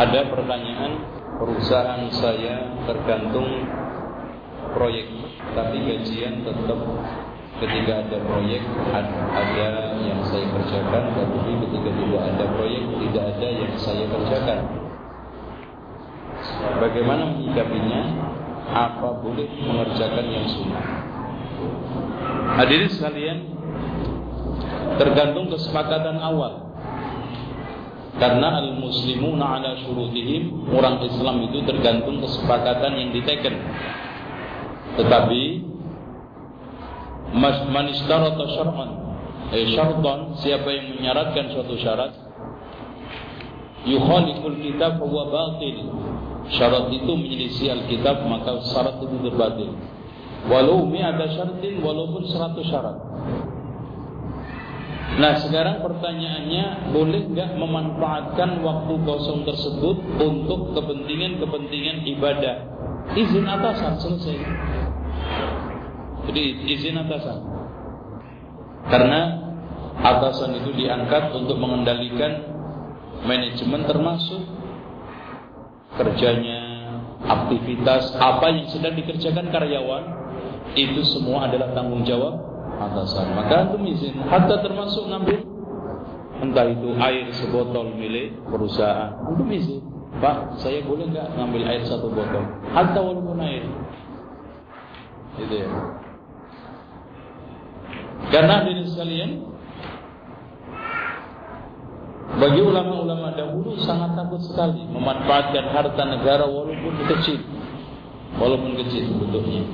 ada pertanyaan? Perusahaan saya tergantung proyek tapi gajian tetap ketika ada proyek ada yang saya kerjakan tapi ketika tidak ada proyek tidak ada yang saya kerjakan. Bagaimana menyikapinya? Apa boleh mengerjakan yang sunnah? Hadirin sekalian tergantung kesepakatan awal karena al-muslimuna ala syurutihim orang Islam itu tergantung kesepakatan yang diteken. Tetapi man istarata syar'an. Eh syartan siapa yang menyaratkan suatu syarat? Yukhaliful kitab huwa batil. Syarat itu menyelisih Alkitab maka syarat itu terbatil. Walau mi'ata syaratin walaupun 100 syarat Nah sekarang pertanyaannya boleh nggak memanfaatkan waktu kosong tersebut untuk kepentingan-kepentingan ibadah? Izin atasan selesai. Jadi izin atasan. Karena atasan itu diangkat untuk mengendalikan manajemen termasuk kerjanya, aktivitas apa yang sedang dikerjakan karyawan itu semua adalah tanggung jawab atasan. Maka antum izin, hatta termasuk ngambil entah itu air sebotol milik perusahaan. Antum izin, Pak, saya boleh nggak ngambil air satu botol? Hatta walaupun air. Gitu ya. Karena diri sekalian bagi ulama-ulama dahulu sangat takut sekali memanfaatkan harta negara walaupun kecil. Walaupun kecil bentuknya.